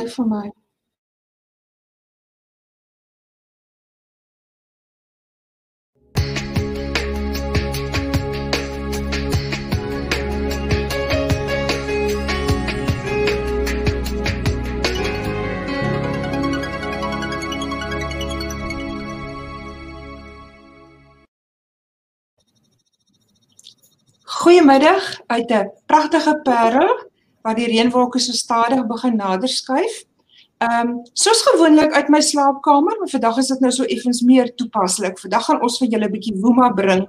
bly vir my. Goeiemiddag uit 'n pragtige Parel waar die reënwolke so stadig begin nader skuif. Ehm um, soos gewoonlik uit my slaapkamer, maar vandag is dit nou so effens meer toepaslik. Vandag gaan ons vir julle 'n bietjie woema bring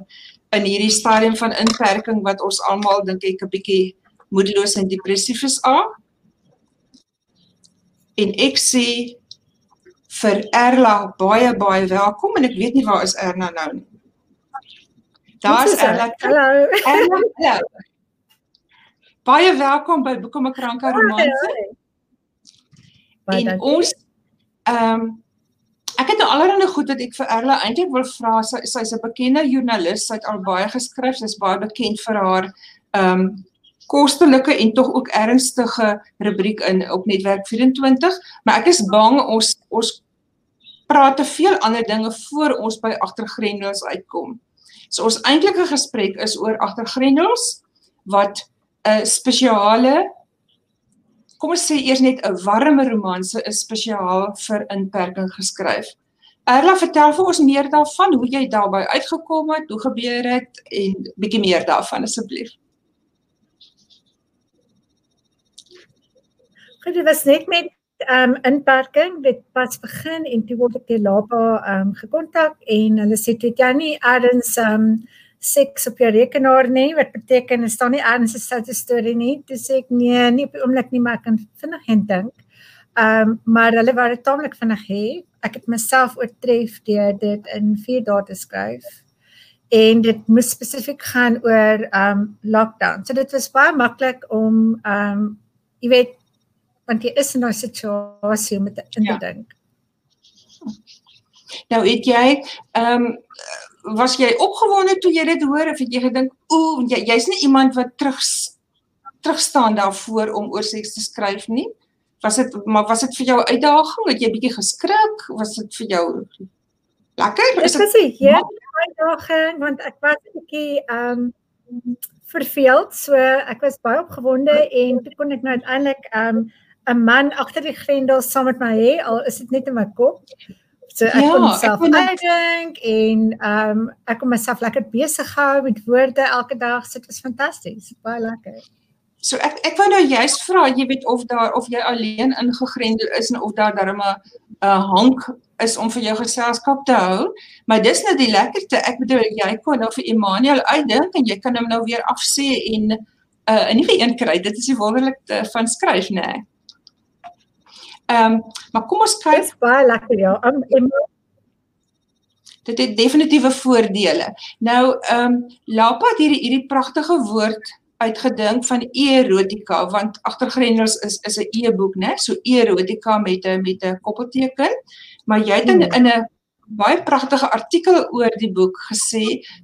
in hierdie stadium van inperking wat ons almal dink ek 'n bietjie moedeloos en depressief is aan. En ek sê vir Erla baie baie welkom en ek weet nie waar is Erna nou nie. Daar's Ella. Hallo. Hallo. Baie welkom by Boekome Kranke Romanse. En ons ehm um, ek het nou allerlei goed wat ek vir Erla eintlik wil vra. Sy sy's 'n bekende joernalis, sy het al baie geskryf, sy's baie bekend vir haar ehm um, kostelike en tog ook ernstige rubriek in op netwerk 24, maar ek is bang ons ons praat te veel ander dinge voor ons by agtergrendels uitkom. So ons eintlike gesprek is oor agtergrendels wat 'n spesiale kom ons sê eers net 'n warme romanse is spesiaal vir inperking geskryf. Erla, vertel vir ons meer daarvan, hoe jy daarbey uitgekom het, hoe gebeur dit en bietjie meer daarvan asseblief. Goed, dit was net met um inperking dit pas begin en toe word ek deur Lapa um gekontak en hulle sê dit jy nie erns um seks op jou rekenaar nie wat beteken is daar nie erns 'n soute storie nie. Toe sê ek nee nie op die oomblik nie maar ek kan vinnig en dink. Um maar hulle wou dit taamlik vinnig hê. Ek het myself oortref deur dit in 4 dae te skryf. En dit moes spesifiek gaan oor um lockdown. So dit was baie maklik om um jy weet want jy is in 'n situasie om dit in te ja. dink. Nou het jy ehm um, was jy opgewonde toe jy dit hoor of het jy gedink ooh jy jy's nie iemand wat terug terugstaan daarvoor om oor seks te skryf nie? Was dit maar was dit vir jou uitdaging? Het jy bietjie geskrik? Was dit vir jou lekker? Is dit 'n hele uitdaging want ek was 'n bietjie ehm um, verveeld. So ek was baie opgewonde en toe kon ek nou uiteindelik ehm um, 'n man agter die grendel saam met my hê al is dit net in my kop. So ek ja, kon myself uitdink en ehm um, ek kon myself lekker besig hou met woorde elke dag. Dit was fantasties. Baie lekker. So ek ek wou nou juist vra, jy weet of daar of jy alleen ingegrendel is en of daar darm 'n uh, hank is om vir jou geselskap te hou. Maar dis nou die lekkerte. Ek bedoel jy kon nou vir Emmanuel uitdink en jy kan hom nou weer afsê en uh, 'n nuwe een kry. Dit is die wonderlikste van skryf, né? Nee. Ehm um, maar kom ons kyk Dis baie lekker ja. Um, dit het definitiewe voordele. Nou ehm um, Lapa het hierdie hierdie pragtige woord uitgedink van erotika want agtergrendels is is 'n e-boek né so erotika met 'n met 'n koppelteken maar jy het in hmm. in 'n baie pragtige artikel oor die boek gesê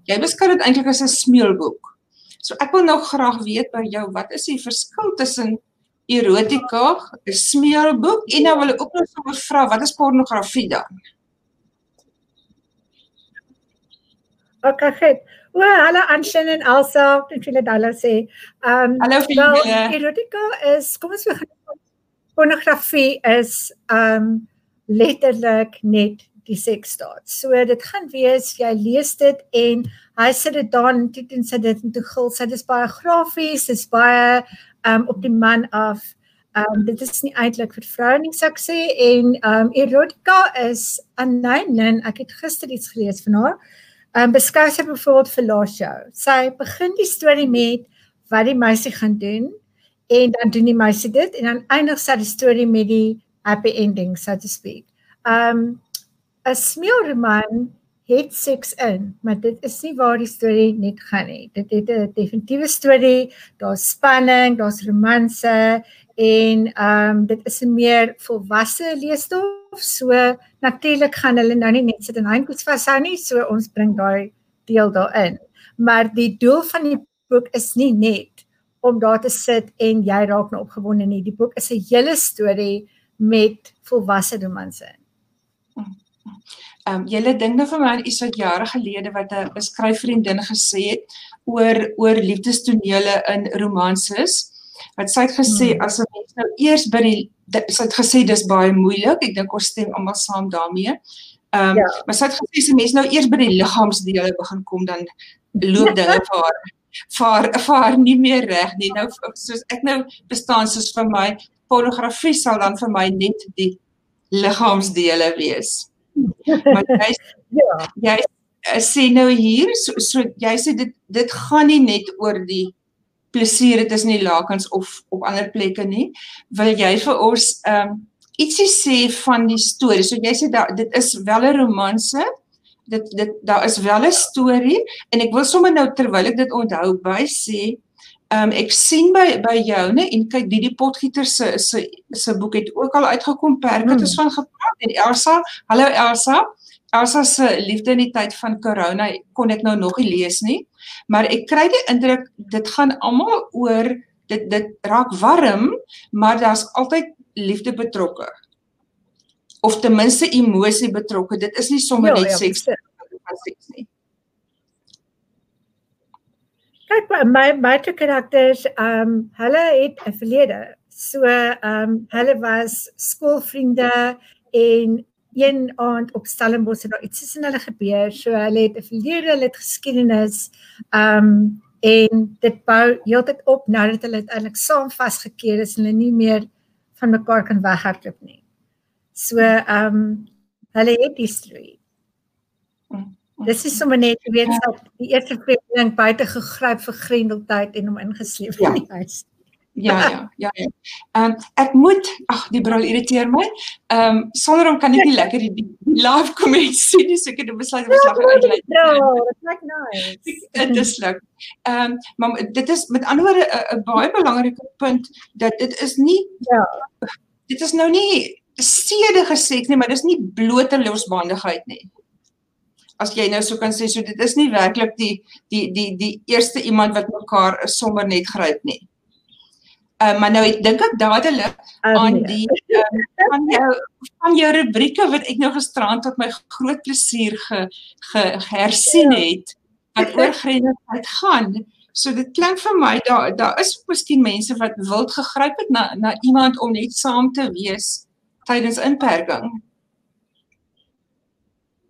jy beskou dit eintlik as 'n smeulboek so ek wil nou graag weet by jou wat is die verskil tussen erotika, 'n smeerboek en nou wil ek ook nog sommer vra wat is pornografie dan? OK, goed. O, hallo Anshin en Elsa, ek wil net hallo sê. Ehm um, Hallo vir julle. Erotika is kom ons begin pornografie is ehm um, letterlik net die seksstaat. So dit gaan wees jy lees dit en hy sit dit dan dit en sit dit en toe gil sy dis baie grafies, dis baie um op die man af. Um dit is nie eintlik vir vroue nie sou ek sê en um erotica is 'n name ek het gister iets gelees van haar. Um beskou sy byvoorbeeld vir last show. Sy begin die storie met wat die meisie gaan doen en dan doen die meisie dit en dan eindig sy die storie met die happy ending so to speak. Um 'n smeelroman het seks in, maar dit is nie waar die storie net gaan nie. Dit het 'n definitiewe storie, daar's spanning, daar's romanse en ehm um, dit is 'n meer volwasse leesstof. So natuurlik gaan hulle nou nie net sit en handjies vashou nie, so ons bring daai deel daarin. Maar die doel van die boek is nie net om daar te sit en jy raak nou opgewonde nie. Die boek is 'n hele storie met volwasse romanse. Ehm um, julle dink nou vir my aan iets wat jare gelede wat 'n skryfvriendin gesê het oor oor liefdestonele in romanses. Wat sy het gesê hmm. as 'n mens nou eers by die sy het gesê dis baie moeilik. Ek dink ons stem almal saam daarmee. Ehm um, ja. maar sy het gesê as 'n mens nou eers by die liggaamsdele begin kom dan loop dinge vir haar vir vir haar nie meer reg nie. Nou soos ek nou bestaan soos vir my pornografie sal dan vir my net die liggaamsdele wees. Maar jy ja, jy eh, sê nou hier so, so jy sê dit dit gaan nie net oor die plesier dit is nie lakens of op ander plekke nie. Wil jy vir ons ehm um, ietsie sê van die storie? So jy sê dat dit is wel 'n romanse. Dit dit daar is wel 'n storie en ek wil sommer nou terwyl ek dit onthou by sê Ehm um, ek sien by by joune en kyk die die potgieter se se se boek het ook al uitgekom perke het ons hmm. van gepraat en Elsa hallo Elsa. Elsa se liefde in die tyd van corona kon ek nou nog nie lees nie maar ek kry die indruk dit gaan almal oor dit dit raak warm maar daar's altyd liefde betrokke. Of ten minste emosie betrokke dit is nie sommer ja, net ja, seks van seks nie Kyk my my twee karakters, ehm um, hulle het 'n verlede. So ehm um, hulle was skoolvriende en een aand op Stellenbosch het daar iets tussen hulle gebeur. So hulle het 'n verlede, hulle het geskiedenis. Ehm um, en dit bou heeltyd op nadat hulle uiteindelik saam vasgekeer is en hulle nie meer van mekaar kan weghardloop nie. So ehm um, hulle het history. Dis is sommer net jy weet dat die eerste vreemdeling buite gegryp vir grendeltyd en hom ingesleep ja. in die huis. Ja ja ja. Ehm ja. um, ek moet ag die brul irriteer my. Ehm um, sonder hom kan ek nie lekker die, die live comments sien nie. So ek het besluit om slag uitlei. Ja, dit lyk nice. Dit is lekker. Ehm um, maar dit is met ander woorde 'n baie belangrike punt dat dit is nie ja. Dit is nou nie sedige seks nie, maar dis nie blote losbandigheid nie as jy nou so kan sê so dit is nie werklik die die die die eerste iemand wat mekaar sommer net gryp nie. Ehm uh, maar nou ek dink ek dadelik um, aan die um, van jou van jou rubrieke wat ek nou gisterand tot my groot plesier ge, ge hersien ja. het wat oor grendigheid gaan. So dit klink vir my daar daar is miskien mense wat wild gegryp het na na iemand om net saam te wees tydens inperking.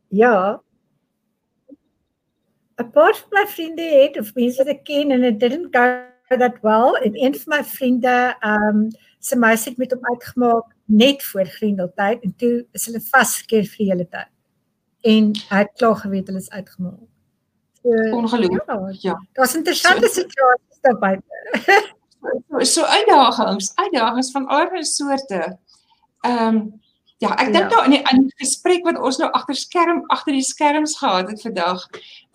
Ja, 'n van my vriende het of mense wat ek ken en it didn't go that well en een van my vriende ehm um, se meisie het met hom uitgemaak net voor Grendeltyd en toe is hulle vasgekeer vir die hele tyd. En hy het klaar geweet hulle is uitgemaak. So ongelukkig. Ja. ja. Daar's interessante so, situasies daar buite. so, so uitdagings, uitdagings van allerlei soorte. Ehm um, Ja, ek dink ja. daar in die in gesprek wat ons nou agter skerm agter die skerms gehad het vandag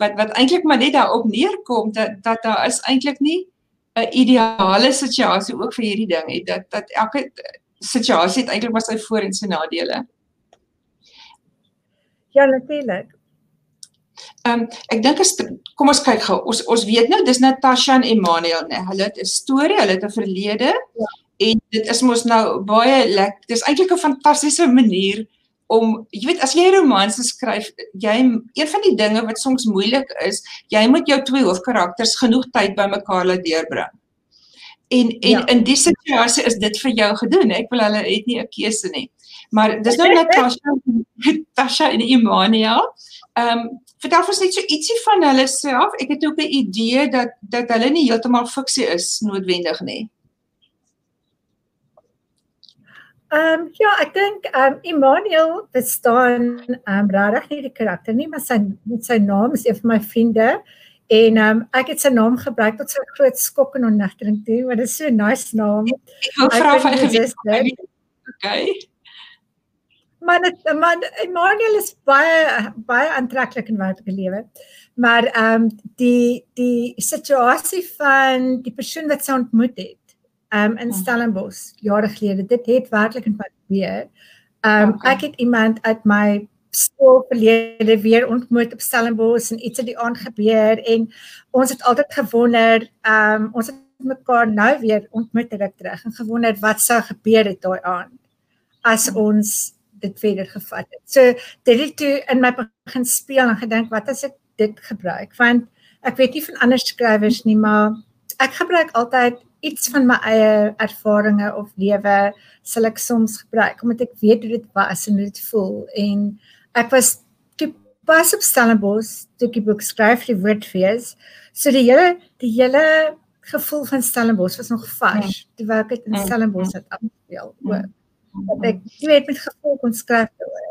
wat wat eintlik maar net daarop neerkom dat dat daar is eintlik nie 'n ideale situasie ook vir hierdie ding het dat dat elke situasie het eintlik maar sy voor en sy nadele. Ja, natuurlik. Ehm um, ek dink as kom ons kyk gou. Ons ons weet nou dis Natasha en Emmanuel, né? Hulle het 'n storie, hulle het 'n verlede. Ja en dit is mos nou baie lekker. Dis eintlik 'n fantastiese manier om jy weet as jy 'n romans skryf, jy een van die dinge wat soms moeilik is, jy moet jou twee hoofkarakters genoeg tyd bymekaar laat deurbring. En en ja. in die situasie is dit vir jou gedoen. Ek wil hulle het nie 'n keuse nie. Maar dis nou net Tasha, Tasha en Imania. Ehm um, vertel ons net so ietsie van hulle self. Ek het ook 'n idee dat dat hulle nie heeltemal fiksie is noodwendig nie. Ehm um, ja, ek dink ehm um, Emmanuel bestaan ehm um, regtig nie die karakter nie, maar sy sy naam is een van my vriende en ehm um, ek het sy naam gebruik tot sy groot skok en onnigtering toe, want dit is so 'n nice naam. Ek wil vra of hy geweet het. Okay. Maar dit man Emmanuel is baie baie aantreklik in werklike lewe. Maar ehm um, die die situasie van die persoon wat sy ontmoet het um in Stellenbosch jare gelede. Dit het werklik in pad gebeur. Um okay. ek het iemand uit my skool verlede weer ontmoet op Stellenbosch en iets het die aand gebeur en ons het altyd gewonder, um ons het mekaar nou weer ontmoet terug terug en gewonder wat sou gebeur het daai aand. as ons dit verder gevat het. So dit het toe in my begin speel en gedink wat as ek dit gebruik want ek weet nie van ander skrywers nie maar ek gebruik altyd iets van my eie ervarings of lewe sal ek soms gebruik omdat ek weet hoe dit was en hoe dit voel en ek was toe pas op Stellenbosch toe ek die boek skryf die woordfees so die hele die hele gevoel van Stellenbosch was nog vars ja. terwyl ek dit in ja. Stellenbosch het afgespeel ook ja. dat ek weet met gevoel kon skryf oor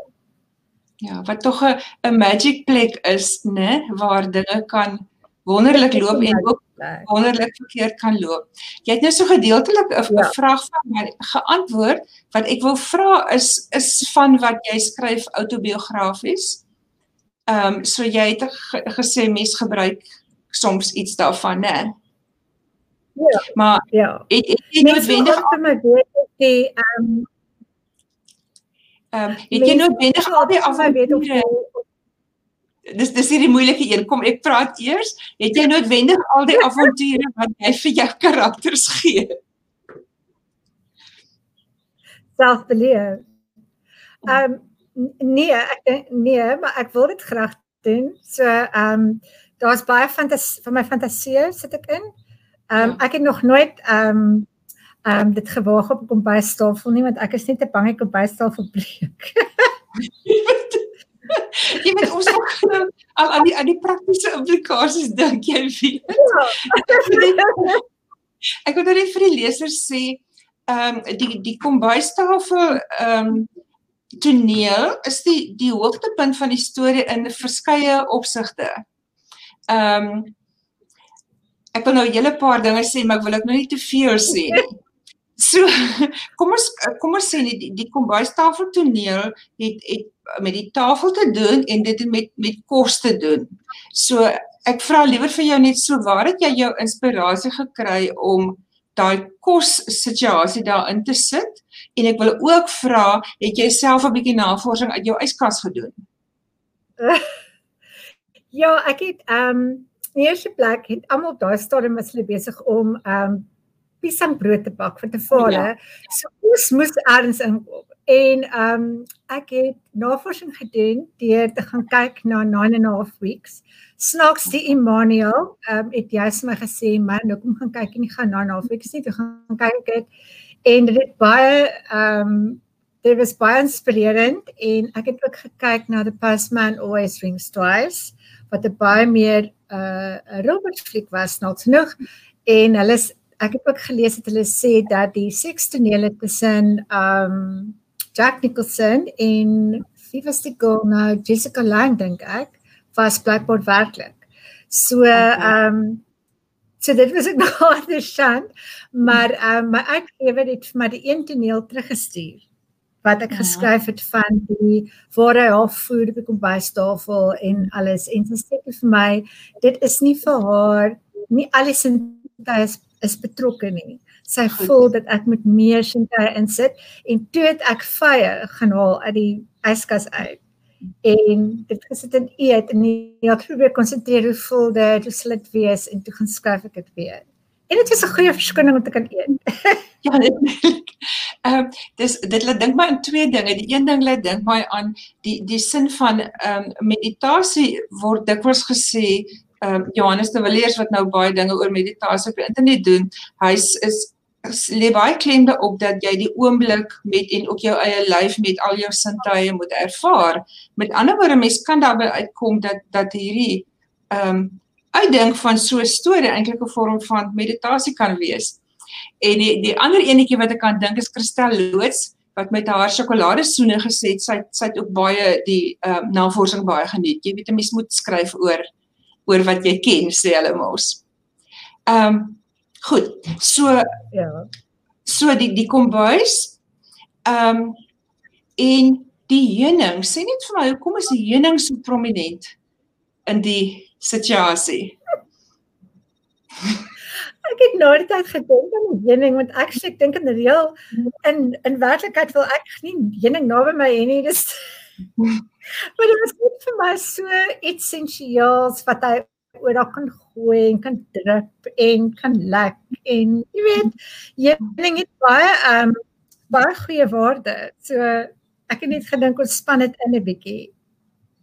Ja, wat tog 'n 'n magic plek is, né, waar dinge kan wonderlik loop en ook wonderlik verkeerd kan loop. Jy het nou so gedeeltelik 'n ja. vraag van my geantwoord wat ek wil vra is is van wat jy skryf autobiografies. Ehm um, so jy het gesê mens gebruik soms iets daarvan, né? Ja. Maar ja. Het, het jy noodwendig om my weet die ehm ehm um, het jy noodwendig al die af my weet of jy dis dis hierdie moeilike een. Kom ek praat eers. Het jy noodwendig al die avonture wat jy vir jou karakters gee? Selfbeleef. Ehm um, nee, ek nee, maar ek wil dit graag doen. So ehm um, daar's baie fantasie van my fantasie sit ek in. Ehm um, ek het nog nooit ehm um, ehm um, dit gewaag op 'n kombuistafel nie want ek is net te bang ek kombuistafel breek. jy weet ons nog al aan die aan die praktiese implikasies dink jy weet. Ja. Ek wil net vir die lesers sê, ehm um, die die kombuistafel ehm um, toneel is die die hoogtepunt van die storie in verskeie opsigte. Ehm um, ek wil nou 'n hele paar dinge sê, maar ek wil ek nou nie te veel sê nie. So kom ons kom ons sê die, die kombuistafel toneel het het met die tafel te doen en dit met met kos te doen. So ek vra liewer vir jou net so waar het jy jou inspirasie gekry om daai kos situasie daarin te sit en ek wil ook vra het jy self 'n bietjie navorsing uit jou yskas gedoen? Ja, ek het ehm um, eerste plek het almal daai stadium was hulle besig om ehm um, piesangbrood te bak vir te vader. Ja. So ons moes ergens inkoop. En ehm um, ek het navorsing gedoen deur te gaan kyk na 9 and a half weeks. Snaaks die Emmanuel ehm um, het vir my gesê man, nou kom gaan kyk en nie gaan 9 and a half weeks nie, toe gaan kyk ek en dit het baie ehm um, dit was baie inspirerend en ek het ook gekyk na The Postman Always Rings Twice wat 'n baie meer 'n uh, Robert fliek was nou genoeg en hulle ek het ook gelees dat hulle sê dat die sekstonele tussen um Jack Nicholson en wie was die girl nou Jessica Lange dink ek was Blackboard werklik. So um so dit was ek nog interessant maar um my uitgewer het vir my die een toneel teruggestuur wat ek ja. geskryf het van die waar hy half voer op die kombuistafel en alles en sy sê vir my dit is nie vir haar nie alles in dit is betrokke nie. Sy Goed. voel dat ek moet meer sinke insit en toe het ek vye gaan haal uit die yskas uit. En dit gesit in eet en het probeer konsentreer hoe voel dit, hoe sal dit wees en toe gaan skryf ek dit weer. En dit is 'n goeie verskoning om te kan eet. ja, dit Ehm uh, dis dit laat dink my aan twee dinge. Die een ding laat dink my aan die die sin van ehm um, meditasie word dikwels gesê ehm um, Johannes de Villiers wat nou baie dinge oor meditasie op die internet doen, hy is lê baie klem daarop dat jy die oomblik met en ook jou eie lyf met al jou sintuie moet ervaar. Met ander woorde, mens kan daarby uitkom dat dat hierdie ehm um, uitdink van so 'n storie eintlik 'n vorm van meditasie kan wees. En die die ander enetjie wat ek kan dink is Kristel Loots wat met haar sjokoladesoene gesê sy sy het ook baie die ehm um, navorsing baie geniet. Jy weet 'n mens moet skryf oor oor wat jy ken sê hulle mos. Ehm um, goed. So ja. So die die kombuis ehm um, en die heuning, sê net vir my hoekom is die heuning so prominent in die situasie? ek het nooit tyd gedink aan die heuning want ek sê ek dink in reël in in werklikheid wil ek nie heuning naby my hê nie dis Maar dit was net vir my so essensieel wat hy oor daar kan gooi en kan drup en kan lek en jy weet jy ding het baie um baie goeie waarde. So ek het net gedink ons span dit in 'n bietjie.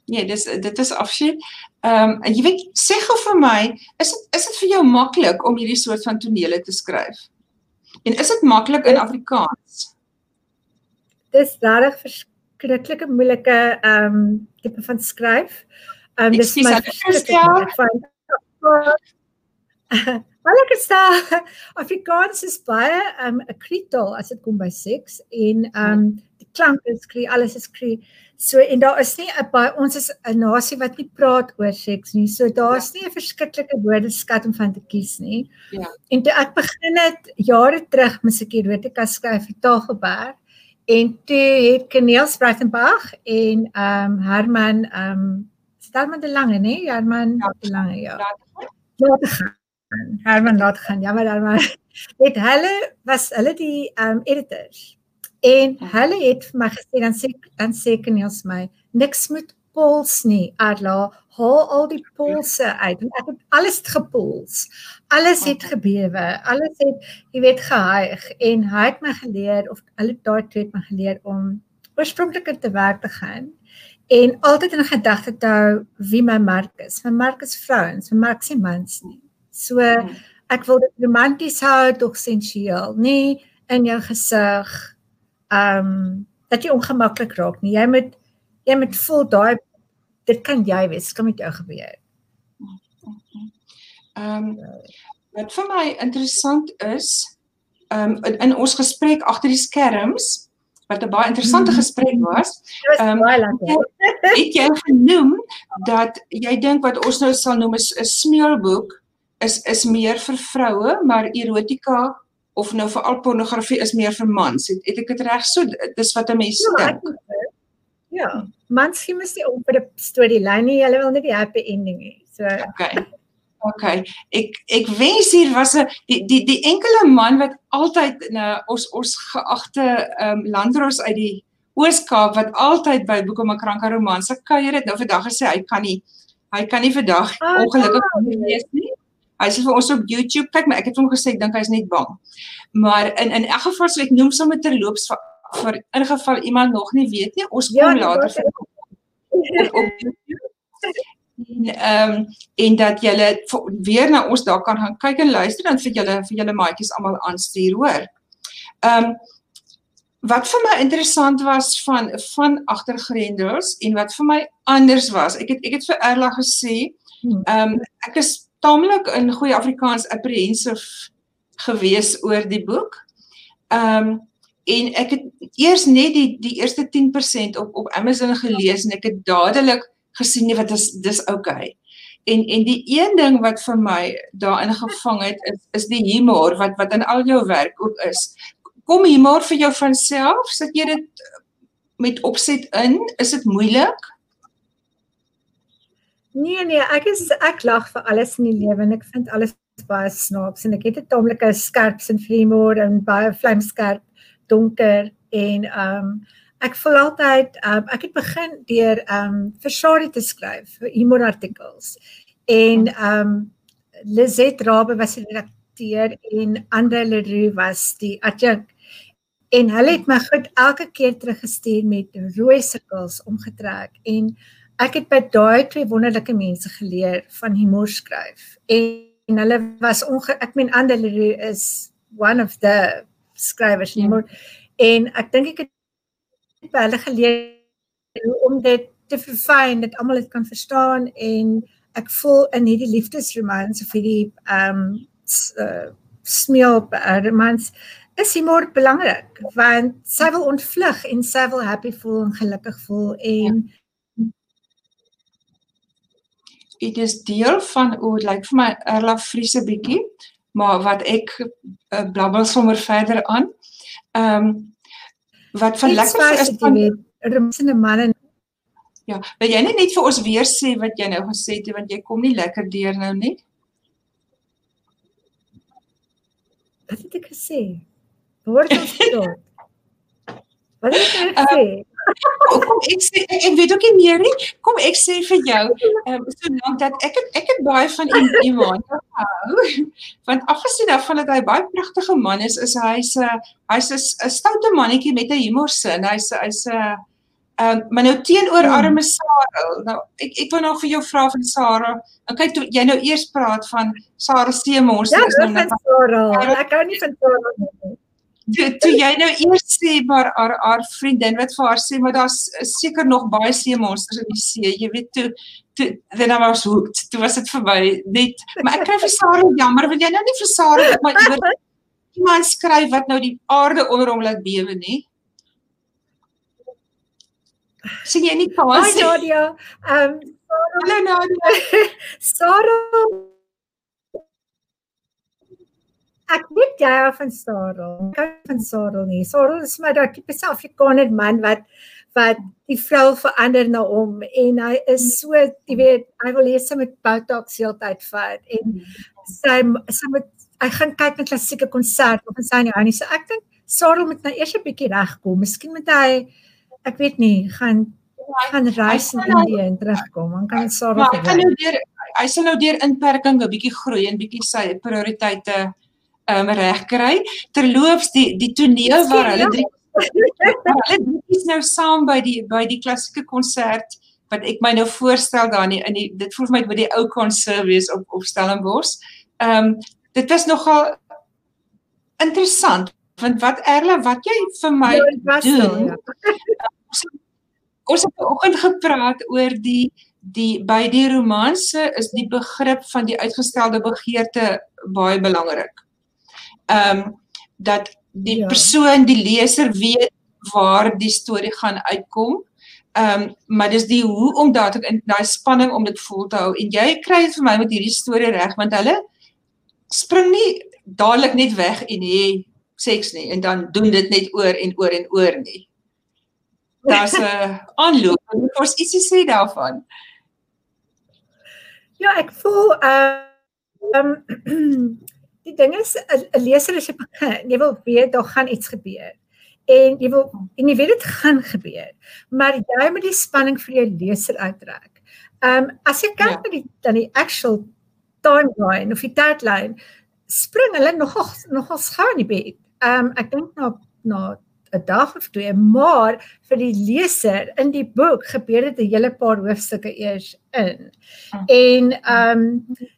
Nee, dis dit is afskeid. Ehm um, jy weet sê gou vir my, is dit is dit vir jou maklik om hierdie soort van tonele te skryf? En is dit maklik in Afrikaans? Dis regtig verskriklike moeilike ehm um, tipe van skryf. Ehm um, dis my van Maar ek sê Afrikaans is baie ehm um, 'n kritaal as dit kom by seks en ehm um, die klank is kry alles is kry. So en daar is nie 'n baie ons is 'n nasie wat nie praat oor seks nie. So daar's nie 'n verskriklike woordeskat om van te kies nie. Ja. En toe ek begin het jare terug met seker erotika skryf vir Tafelberg en toe het Keneel Spruitenberg en ehm um, Herman ehm um, stel met die lange nê Herman ja. die lange ja. Laat gaan. Herman laat gaan. Ja maar Herman het hulle was hulle die ehm um, editors. En hulle het vir my gesê dan sê dan sê Keniels my niks moet pols nie. Adla, haal al die polse uit. Ek het alles gepols. Alles het gebewe. Alles het jy weet gehuig en hy het my geleer of hulle daai twee het my geleer om oorspronklik te werk te gaan en altyd in gedagte te hou wie my merk is. My merk is vrouens, my merk is mans nie. So ek wil dit romanties hou, tog sensueel, nie in jou gesig ehm um, dat jy ongemaklik raak nie. Jy moet jy moet voel daai dit kan jy wees, kan met jou gebeur. Ehm um, wat vir my interessant is, ehm um, in, in ons gesprek agter die skerms wat 'n baie interessante mhm. gesprek was. Ehm um, het jy genoem dat jy dink wat ons nou sal noem 'n smeelboek is is meer vir vroue, maar erotika of nou veral pornografie is meer vir mans. Het, het ek dit reg so dis wat 'n mens ja, dink. Ja, mans skiem is nie op vir 'n storielyn nie. Hulle wil net die happy ending hê. So Okay. Okay. Ek ek wens hier was 'n die die die enkele man wat altyd nou ons ons geagte ehm um, landros uit die Ooskaap wat altyd by Boeke Makranka romanse kuier het nou vandag gesê hy kan nie hy kan nie vandag oh, ongelukkig ja. wees nie. Hy sê vir ons op YouTube, kyk maar ek het hom gesê ek dink hy's net bang. Maar in in elk geval sou ek noem sommer terloops vir, vir in geval iemand nog nie weet nie, ons kom ja, later vir op YouTube. En ehm um, en dat julle weer na ons daar kan gaan kyk en luister dan vir julle vir julle maatjies almal aanstuur, hoor. Ehm um, wat vir my interessant was van van agtergrendels en wat vir my anders was. Ek het ek het vir Erla gesê, hmm. ehm um, ek is taamlik in goeie Afrikaans apprehensive gewees oor die boek. Ehm um, en ek het eers net die die eerste 10% op op Amazon gelees en ek het dadelik gesien nee wat is dis okay. En en die een ding wat vir my daarin gevang het is is die humor wat wat in al jou werk ook is. Kom humor vir jou van self? Sit jy dit met opset in? Is dit moeilik? Nee nee, ek is ek lag vir alles in die lewe en ek vind alles baie snaaks en ek het 'n taamlike skerp sin vir humor en baie vlamskerp donker en ehm um, ek voel altyd um, ek het begin deur ehm um, vir Shari te skryf vir humor artikels. En ehm um, Lizet Rabbe was die redakteur en Andre Leroux was die adjunkt en hulle het my goed elke keer teruggestuur met rooi sirkels omgetrek en ek het by daai twee wonderlike mense geleer van humor skryf. En, en hulle was onge, ek meen Andeleru is one of the skrywers ja. humor en ek dink ek het by hulle geleer om dit te verfyn dat almal dit kan verstaan en ek voel in hierdie liefdesromans of hierdie ehm um, uh, smeel uh, romans is humor belangrik want sy wil ontvlug en sy wil happy voel en gelukkig voel en ja dit is deel van hoe dit lyk vir my Erla Friese bietjie, maar wat ek uh, blabbel sommer verder aan. Ehm um, wat van lekker is van rumsende manne. Ja, wil jy net vir ons weer sê wat jy nou gesê het want jy kom nie lekker deur nou nie? Wat het ek gesê? Hoor jy dit? Wat het ek gesê? Uh, kom ek sê ek, ek weet ook nie meer nie. Kom ek sê vir jou, ehm um, so lank dat ek het, ek het baie van iemand hou want afgesien daarvan dat hy baie pragtige man is, is hy's 'n hy's 'n stoute mannetjie met 'n humorsin. Hy's hy's 'n ehm um, maar nou teenoor hmm. arme Sarah. Nou ek ek wil nou vir jou vra van Sarah. Okay, toe jy nou eers praat van Sarah Seemors ja, is nou net Sarah. Ek kan nie van Sarah nie toe, toe jy nou eers sê maar haar haar vriendin wat vir haar sê maar daar's seker nog baie see monsters in die see. Jy weet toe toe then I was hooked. Toe was dit verby net maar ek kry vir Sarah jammer want jy nou nie vir Sarah maar iewers iemand skryf wat nou die aarde onder hom laat bewe nie? Sien jy nie pas Hi Nadia. Um Hallo Nadia. Sarah Ek weet jy hou van Sarel. Ek hou van Sarel nie. Sarel is maar daai tipe Afrikaner man wat wat die vrou verander na hom en hy is so, jy weet, hy wil hê sy moet botox heeltyd vat en sy sy moet hy gaan kyk na klassieke konsert of sy nie hou nie. So ek dink Sarel moet nou eers 'n bietjie regkom. Miskien moet hy ek weet nie, gaan gaan reis in Indië en terugkom. Dan kan Sarel Ja, hy kan nou deur hy sal nou deur inperking 'n bietjie groei en bietjie sy prioriteite um, reg kry. Terloops die die toneel waar hulle drie hulle is nou saam by die by die klassieke konsert wat ek my nou voorstel daar in die dit voel vir my by die ou konservies op op Stellenbosch. Ehm um, dit was nogal interessant want wat Erla wat jy vir my ja, doen. Ja. Ons het vanoggend gepraat oor die die by die romanse is die begrip van die uitgestelde begeerte baie belangrik ehm um, dat die ja. persoon die leser weet waar die storie gaan uitkom. Ehm um, maar dis die hoe om daar te in daai spanning om dit vol te hou en jy kry dit vir my met hierdie storie reg want hulle spring nie dadelik net weg en hê seks nie en dan doen dit net oor en oor en oor nie. Daar's 'n aanloop. Moet ons ietsie sê daarvan? Ja, ek voel ehm um, die ding is 'n leser as jy begin, jy wil weet daar gaan iets gebeur. En jy wil en jy weet dit gaan gebeur. Maar jy moet die spanning vir jou leser uittrek. Ehm um, as jy kyk ja. na die dan die actual timeline of die tydlyn, spring hulle nogal nogal gou in die bed. Ehm um, ek dink na na 'n dag of twee, maar vir die leser in die boek gebeur dit 'n hele paar hoofstukke eers in. Ah. En ehm um,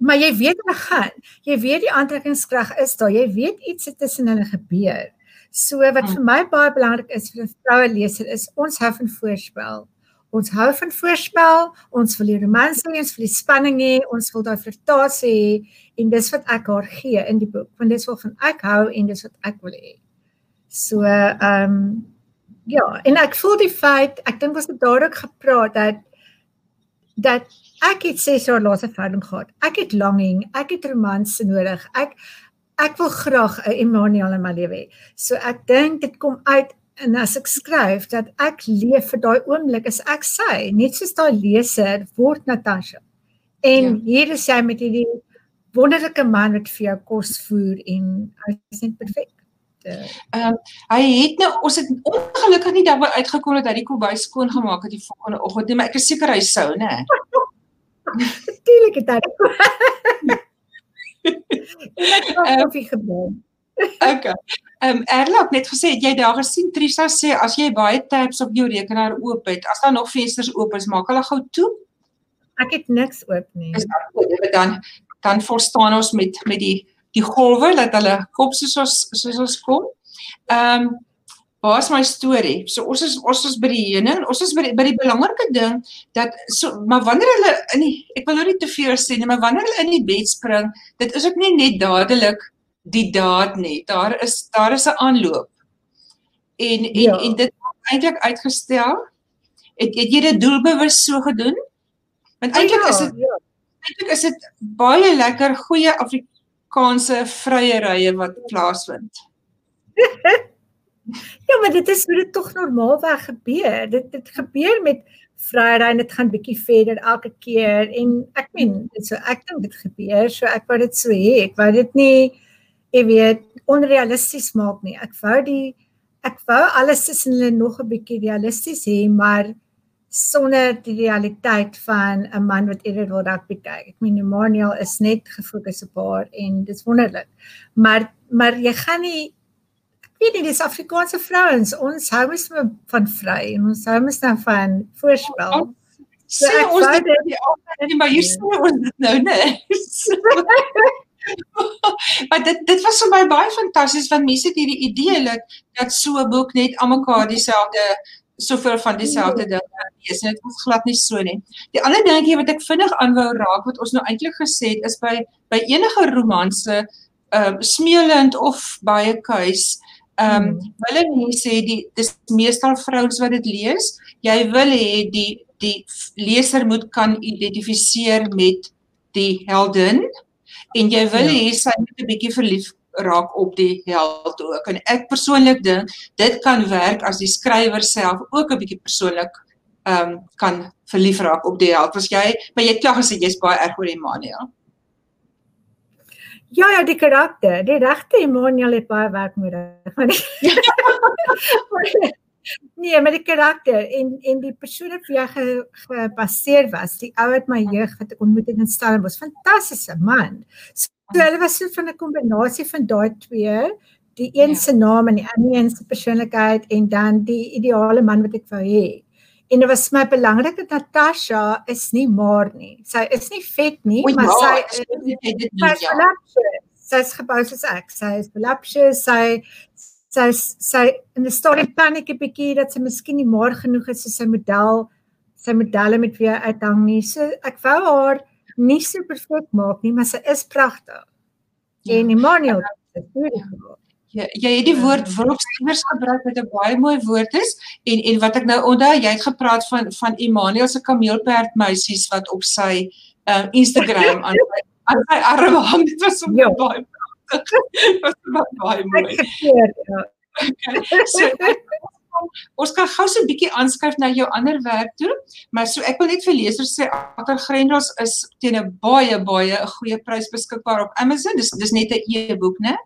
maar jy weet hulle gaan. Jy weet die aantrekkingskrag is daar. Jy weet iets het tussen hulle gebeur. So wat hmm. vir my baie belangrik is vir 'n vroue leser is ons hou van voorspel. Ons hou van voorspel. Ons wil die romans hê, ons wil die spanning hê, ons wil daai flirtasie hê en dis wat ek haar gee in die boek. Want dis wat van ek hou en dis wat ek wil hê. So ehm um, ja, en ek voel die feit, ek dink ons het daar ook gepraat dat dat ek het 6 jaar laas 'n verhouding gehad. Ek het longing, ek het romanse nodig. Ek ek wil graag 'n Emmanuel in my lewe hê. So ek dink dit kom uit en as ek skryf dat ek leef vir daai oomblik as ek sê, net soos daai leser word Natasha. En ja. hier is sy met hierdie wonderlike man wat vir jou kos voer en hy is net perfek. Ehm uh, hy het nou ons het ongelukkig nie daarby uitgekom dat hy die kombuis skoon gemaak het die volgende oggend nie, maar ek is seker hy sou, né? Natuurlik het hy. Ek het koffie gebring. Okay. Ehm um, Erla het net gesê jy daar gesien Trisa sê as jy baie tabs op jou rekenaar oop het, as daar nog vensters oop is, maak hulle gou toe. Ek het niks oop nie. Is dan goed, dan dan verstaan ons met met die die golwe dat hulle kop soos ons soos ons kom. Ehm um, waar is my storie? So ons is ons is by die heuning, ons is by die, by die belangrike ding dat so maar wanneer hulle in die ek wil nou nie te veel sê nie, maar wanneer hulle in die bed spring, dit is ook nie net dadelik die daad nie. Daar is daar is 'n aanloop. En en ja. en dit word eintlik uitgestel. Het, het jy dit doelbewus so gedoen? Want eintlik ja, is dit ja. eintlik is dit baie lekker goeie Afrikaanse vrye rye wat plaasvind. Ja, maar dit is hoe dit tog normaalweg gebeur. Dit dit gebeur met Vrydag en dit gaan bietjie verder elke keer en ek meen dit so ek dink dit gebeur so ek wou dit so hê. Ek wou dit nie jy weet onrealisties maak nie. Ek wou die ek wou alles tussen hulle nog 'n bietjie realisties hê, maar sonder die realiteit van 'n man wat eerder wil rugby kyk. Ek meen Emmanuel is net gefokus op haar en dit is wonderlik. Maar maar jy gaan nie weet nie dis Afrikaanse vrouens ons hou mos van vry en ons hou mos dan van voorspel. So ons dit die altyd maar hier sê ons dit nou net. maar dit dit was vir my baie fantasties want mense het hierdie idee dat dat so 'n boek net almekaar dieselfde soveel van dieselfde ding lees en dit was glad nie so nie. Die ander dingetjie wat ek vinnig aanwou raak wat ons nou eintlik gesê het is by by enige romanse ehm uh, smeelend of baie kuis ehm um, hmm. hulle mense sê die dis meestal vrouens wat dit lees. Jy wil hê die die leser moet kan identifiseer met die heldin en jy wil ja. hê sy moet 'n bietjie verlief raak op die held ook. En ek persoonlik dink dit kan werk as die skrywer self ook 'n bietjie persoonlik ehm um, kan verlief raak op die held. Was jy, maar jy klag gesê jy's baie erg oor Emmanuel. Ja ja, die karakter, die regte Emmanuel het baie werk nodig. Nee, met die karakter en en die persoon wat jy ge, gebaseer was, die ou uit my jeug wat ek ontmoet het in Stellenbosch, fantastiese man. So So hulle was so van 'n kombinasie van daai twee, die een ja. se naam en die ander een se persoonlikheid en dan die ideale man wat ek wou hê. En dit was my belangrik dat Natasha is nie maar nie. Sy is nie vet nie, o, maar ja, sy is dit nie. Ja. Sy is gebou soos ek. Sy is voluptuous. Sy sy sy in die storie paniek 'n bietjie dat sy miskien nie maar genoeg is vir sy model sy modelle met wie hy uithang nie. So ek wou haar nie so perfek maak nie, maar sy is pragtig. Ja. En Emmanuel is beautiful. Ja, jy het die woord wulpskiewers gebruik wat 'n baie mooi woord is en en wat ek nou onthou, jy het gepraat van van Emmanuel se kameelperd meisies wat op sy uh, Instagram aan aan sy arm hang. Dit was so ja. baie pragtig. Dit was baie mooi. Ja. Okay. So, ons kan gou so 'n bietjie aanskuif na jou ander werk toe, maar so ek wil net vir lesers sê Agter Grendels is teen 'n baie baie 'n goeie prys beskikbaar op Amazon. Dis dis net 'n e-boek, né?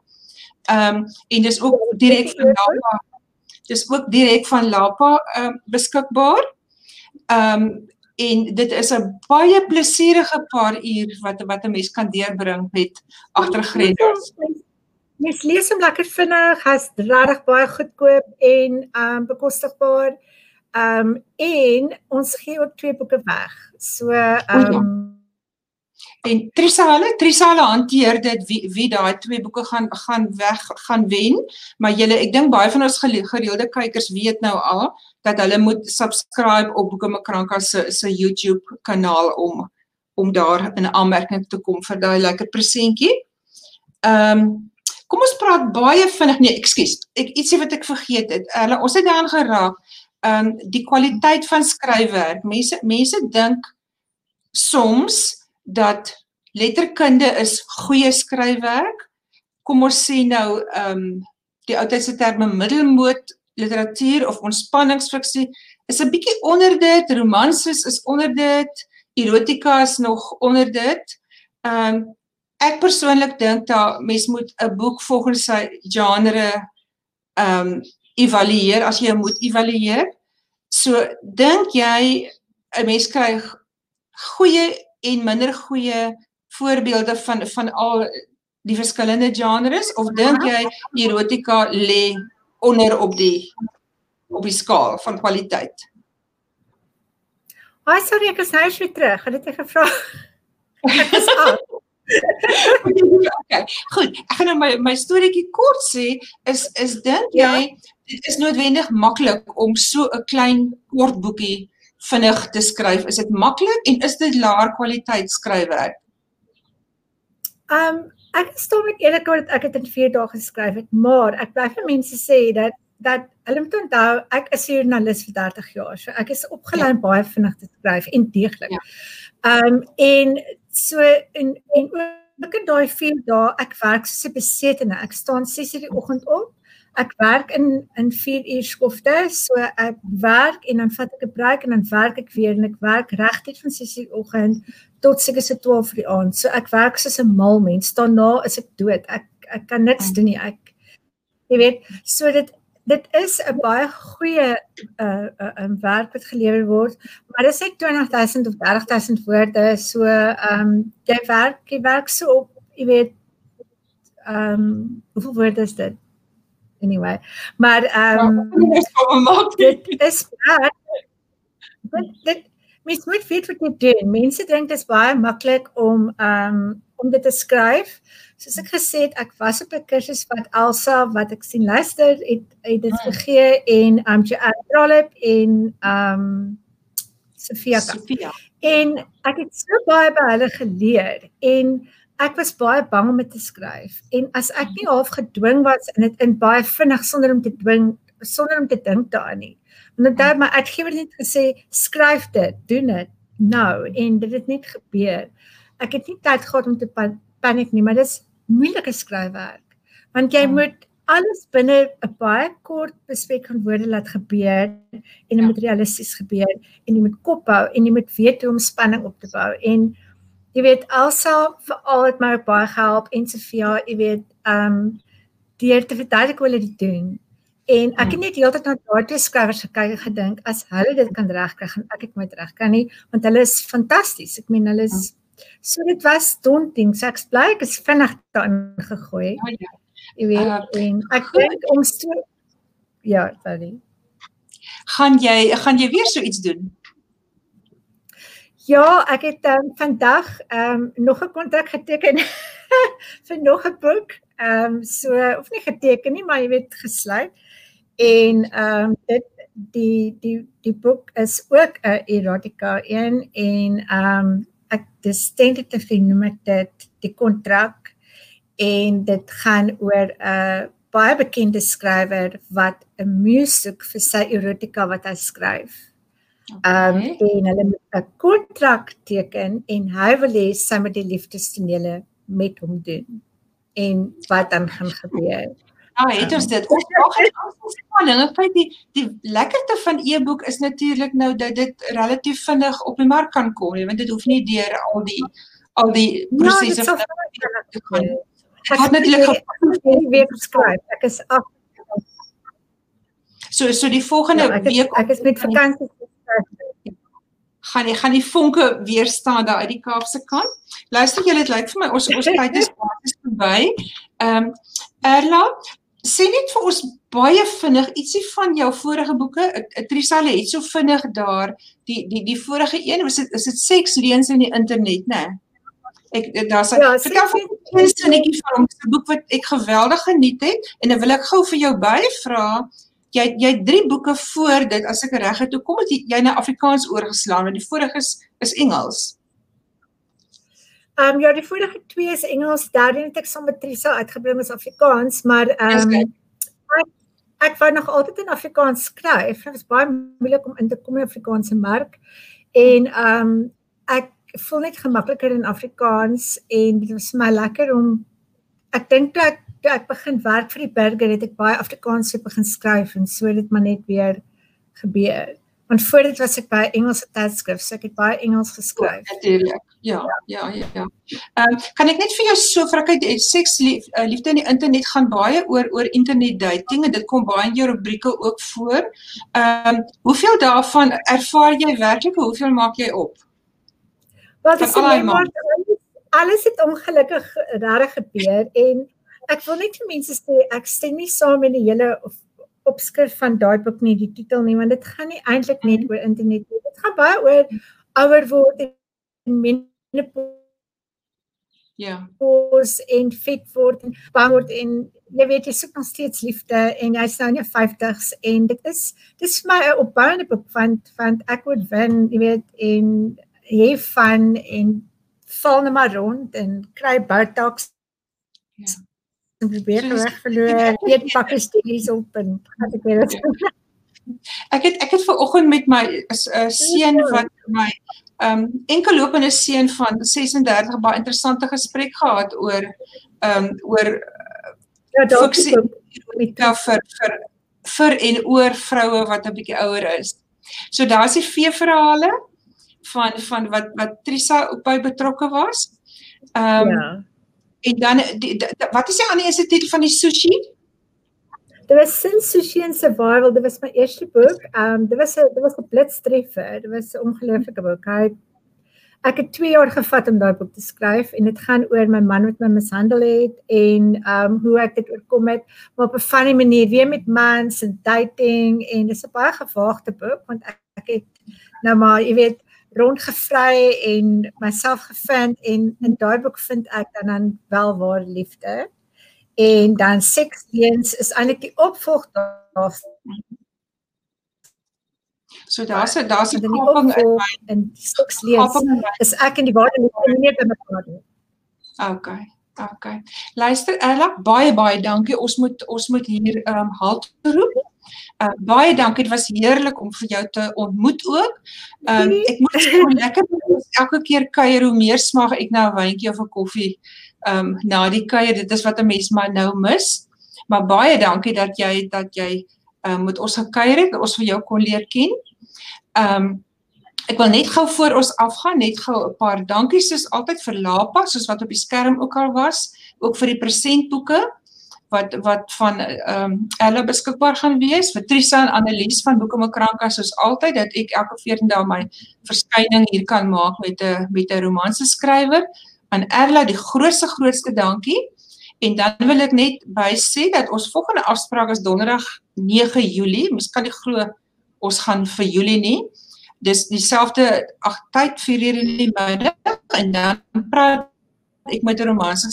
Ehm um, en dis ook direk van Lapa. Dis ook direk van Lapa ehm um, beskikbaar. Ehm um, en dit is 'n baie plesierige paar uur wat wat 'n mens kan deurbring met Agter Grendels. Mens lees hom lekker vinnig, hy's regtig baie goedkoop en ehm um, bekostigbaar. Ehm um, en ons gee ook twee boeke weg. So ehm um, en Trisale, Trisale hanteer dit wie wie daai twee boeke gaan gaan weg gaan wen, maar julle ek dink baie van ons gereelde kykers weet nou al dat hulle moet subscribe op Boeke Makranka se se YouTube kanaal om om daar in aanmerking te kom vir daai lekker presentjie. Ehm um, Kom ons praat baie vinnig. Nee, ekskuus. Ek ietsie wat ek vergeet het. Hulle ons het daaraan geraak. Ehm um, die kwaliteit van skryfwerk. Mense mense dink soms dat letterkunde is goeie skryfwerk. Kom ons sê nou ehm um, die ou tydse terme middelmoot literatuur of ontspanningsfiksie is 'n bietjie onder dit. Romanses is onder dit. Erotika is nog onder dit. Ehm um, ek persoonlik dink dat mens moet 'n boek volgens sy genre ehm um, evalueer as jy moet evalueer. So dink jy 'n mens kry goeie en minder goeie voorbeelde van van al die verskillende genres of dink jy erotika lê onder op die op die skaal van kwaliteit? Ai sorry ek is nou weer terug. Het jy gevra? Ek is af okay. Goed, ek gaan nou my my storieetjie kort sê is is dink ja. jy dit is noodwendig maklik om so 'n klein kort boekie vinnig te skryf? Is dit maklik en is dit laer kwaliteit skryfwerk? Um ek stom met eerlikwaar dat ek dit in 4 dae geskryf het, maar ek bly vir mense sê dat dat hulle moet onthou ek is 'n joernalis vir 30 jaar. So ek is opgelei ja. baie vinnig te skryf en deeglik. Ja. Um en so en en ook in daai 4 dae ek werk soos 'n besetene. Ek staan 6:00 die oggend op. Ek werk in in 4 uur skofte. So ek werk en dan vat ek 'n breek en dan werk ek weer en ek werk regtig van 6:00 die oggend tot seker se 12:00 die aand. So ek werk soos 'n mal mens. Daarna is ek dood. Ek ek kan niks doen nie. Ek jy weet, so dit dit is 'n baie goeie uh, 'n uh, um, werk wat gelewer word, maar dit net 20000 of 30000 woorde, so ehm um, jy werk jy werk so op, jy weet ehm um, hoeveel woorde is dit? Anyway, maar ehm um, dit is werk. Dit mens moet weet wat jy doen. Mense dink dit is baie maklik om ehm um, om dit te skryf. Soos ek gesê het, ek was op 'n kursus wat Elsa wat ek sien luister het het dit hmm. gegee en ehm um, Joanne Trollip en ehm um, Sofia. Sofia. En ek het so baie by hulle geleer en ek was baie bang om dit te skryf. En as ek nie half gedwing was in dit in baie vinnig sonder om te dwing sonder om te dink daaraan nie. Want dan my uitgewer net gesê skryf dit, doen dit nou en dit het net gebeur. Ek het nie tyd gehad om te paniek nie, maar dis moeilike skryfwerk. Want jy ja. moet alles binne 'n baie kort bespreek van woorde laat gebeur en dit ja. moet realisties gebeur en jy moet kop hou en jy moet weet hoe om spanning op te bou en jy weet Elsa veral het my baie gehelp en Sofia, jy weet, ehm um, deur te verduidelik hoe hulle dit doen En ek het hmm. net heeltyd na daardie skrywers gekyk en gedink as hulle dit kan regkry, gaan ek dit met reg kan nie, want hulle is fantasties. Ek meen hulle is hmm. So dit was daunting. So ek bly ek is vinnig daarin gegooi. Ja, ja. Jy weet, uh, en ek dink om so ja, sorry. Gaan jy gaan jy weer so iets doen? Ja, ek het um, vandag ehm um, nog 'n kontrak geteken vir nog 'n boek. Ehm um, so of nie geteken nie, maar jy weet gesluit en ehm um, dit die die die boek is ook 'n erotica een en ehm um, ek dis tentative noem dit die kontrak en dit gaan oor 'n baie bekende skrywer wat 'n musiek vir sy erotica wat hy skryf. Ehm okay. um, en hulle moet 'n kontrak teken en hy wil hê sy moet die liefdestonele met hom doen. En wat dan gaan gebeur? Ja, het ons dit. Ons wag net vir spanning. Ek weet die die lekkerste van e-boek is natuurlik nou dat dit relatief vinnig op die mark kan kom, want dit hoef nie deur al die al die ja, prosesse ja, te gaan. Ek het natuurlik hierdie week geskryf. Ek is af. So so die volgende ja, ek is, week ek is met vakansie gaan jy gaan die vonke weer staan daar uit die Kaapse kant. Luister julle, dit lyk vir my ons ons tyd is basies verby. Ehm um, Erla, sê net vir ons baie vinnig ietsie van jou vorige boeke. Trisale het so vinnig daar die die die vorige een was dit is dit seks leuns in die internet, né? Ek daar's ja, vertel vir ons netjie van hom se boek wat ek geweldig geniet het en dan wil ek gou vir jou baie vra. Jy jy drie boeke voor dit as ek reg het. Hoe kom dit jy na Afrikaans oorgeslaan want die vorige is is Engels? Ehm um, ja, die vorige twee is Engels, derde het ek saam met Trisa uitgebring as Afrikaans, maar ehm um, ek, ek wou nog altyd in Afrikaans skryf. Dit was baie moeilik om in te kom in Afrikaanse mark. En ehm um, ek voel net gemakliker in Afrikaans en dit was my lekker om ek dink toe ek toe ek begin werk vir die burger het ek baie Afrikaans begin skryf en so het dit maar net weer gebeur. Want voor dit was ek by Engelse tydskrif, so ek het baie Engels geskryf. Natuurlik. Ja, ja, ja, ja. Ehm um, kan ek net vir jou so vra kyk seks lief, uh, liefde in die internet gaan baie oor oor internet dating en dit kom baie in jou rubrieke ook voor. Ehm um, hoeveel daarvan ervaar jy werklik? Hoeveel maak jy op? Wat is dit? Alles het ongelukkig regtig gebeur en ek wil net vir mense sê ek stem nie saam met die hele of opskrif van daai boek nie die titel nie want dit gaan nie eintlik net oor internet nie. Dit gaan baie oor ouer word en menopause ja. pos en fit word en bang word en jy weet jy soek nog steeds liefde en jy's nou in jou 50s en dit is dis vir my 'n opbouende boek van van ek word wen jy weet en hê van en val net maar rond en kry botox ja en probeer weg verloor, eet pakkies op en gaan ek weer. Ek het ek het ver oggend met my 'n uh, seun wat my ehm um, enkellopende seun van 36 baie interessante gesprek gehad oor ehm um, oor ja, fiksie vir vir vir en oor vroue wat 'n bietjie ouer is. So daar's die vee verhale van van wat wat Trisa op by betrokke was. Ehm um, ja. En dan die, die, wat is die ander eerste titel van die sushi? Dit was Sin Sushi and Survival. Dit was my eerste boek. Ehm um, dit was 'n dit was 'n blitstreffer. Dit was 'n ongelooflike boek. Hy ek het 2 jaar gevat om daai boek te skryf en dit gaan oor my man wat my mishandel het en ehm um, hoe ek dit oorkom het maar op 'n funny manier weer met mans en dating en dis 'n baie gewaagde boek want ek, ek het nou maar jy weet rondgevry en myself gevind en in daai boek vind ek dan dan wel waar liefde en dan seks leuns is eintlik die opvolg daarvan So daar's 'n daar's 'n koping in my in seks leuns is ek in die waarde nie meer by mekaar nie. Okay. Okay. Luister Ella, baie baie dankie. Ons moet ons moet hier ehm um, halt roep. Uh, baie dankie. Dit was heerlik om vir jou te ontmoet ook. Um, ek moet sê lekker elke keer kuier hoe meer smag ek nou 'n wyntjie of 'n koffie um, na die kuier. Dit is wat 'n mens maar nou mis. Maar baie dankie dat jy dat jy um, met ons gekuier het, ons vir jou kon leer ken. Um, ek wil net gou voor ons afgaan, net gou 'n paar dankies soos altyd vir Lapa, soos wat op die skerm ook al was, ook vir die presentboeke wat wat van ehm um, hulle beskikbaar gaan wees. Trisa en Annelies van Boeke Makranka soos altyd dat ek elke 14 dae my verskyning hier kan maak met 'n met 'n romanse skrywer. Aan Erla die grootste grootste dankie. En dan wil ek net by sê dat ons volgende afspraak is donderdag 9 Julie. Mens kan nie glo ons gaan vir Julie nie. Dis dieselfde ag tyd 4 uur in die middag en dan praat ek met 'n romanse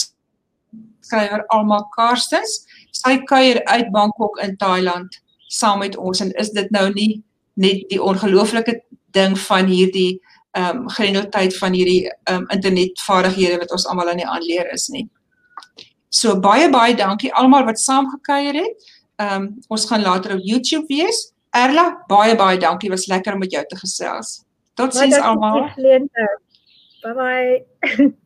skrywer Alma Karstens sy kuier uit Bangkok in Thailand saam met ons en is dit nou nie net die ongelooflike ding van hierdie ehm um, grendeltyd van hierdie ehm um, internetvaardighede wat ons almal aan die aanleer is nie. So baie baie dankie almal wat saam gekuier het. Ehm um, ons gaan later op YouTube wees. Erla, baie baie dankie. Was lekker om met jou te gesels. Totsiens almal. Bye bye.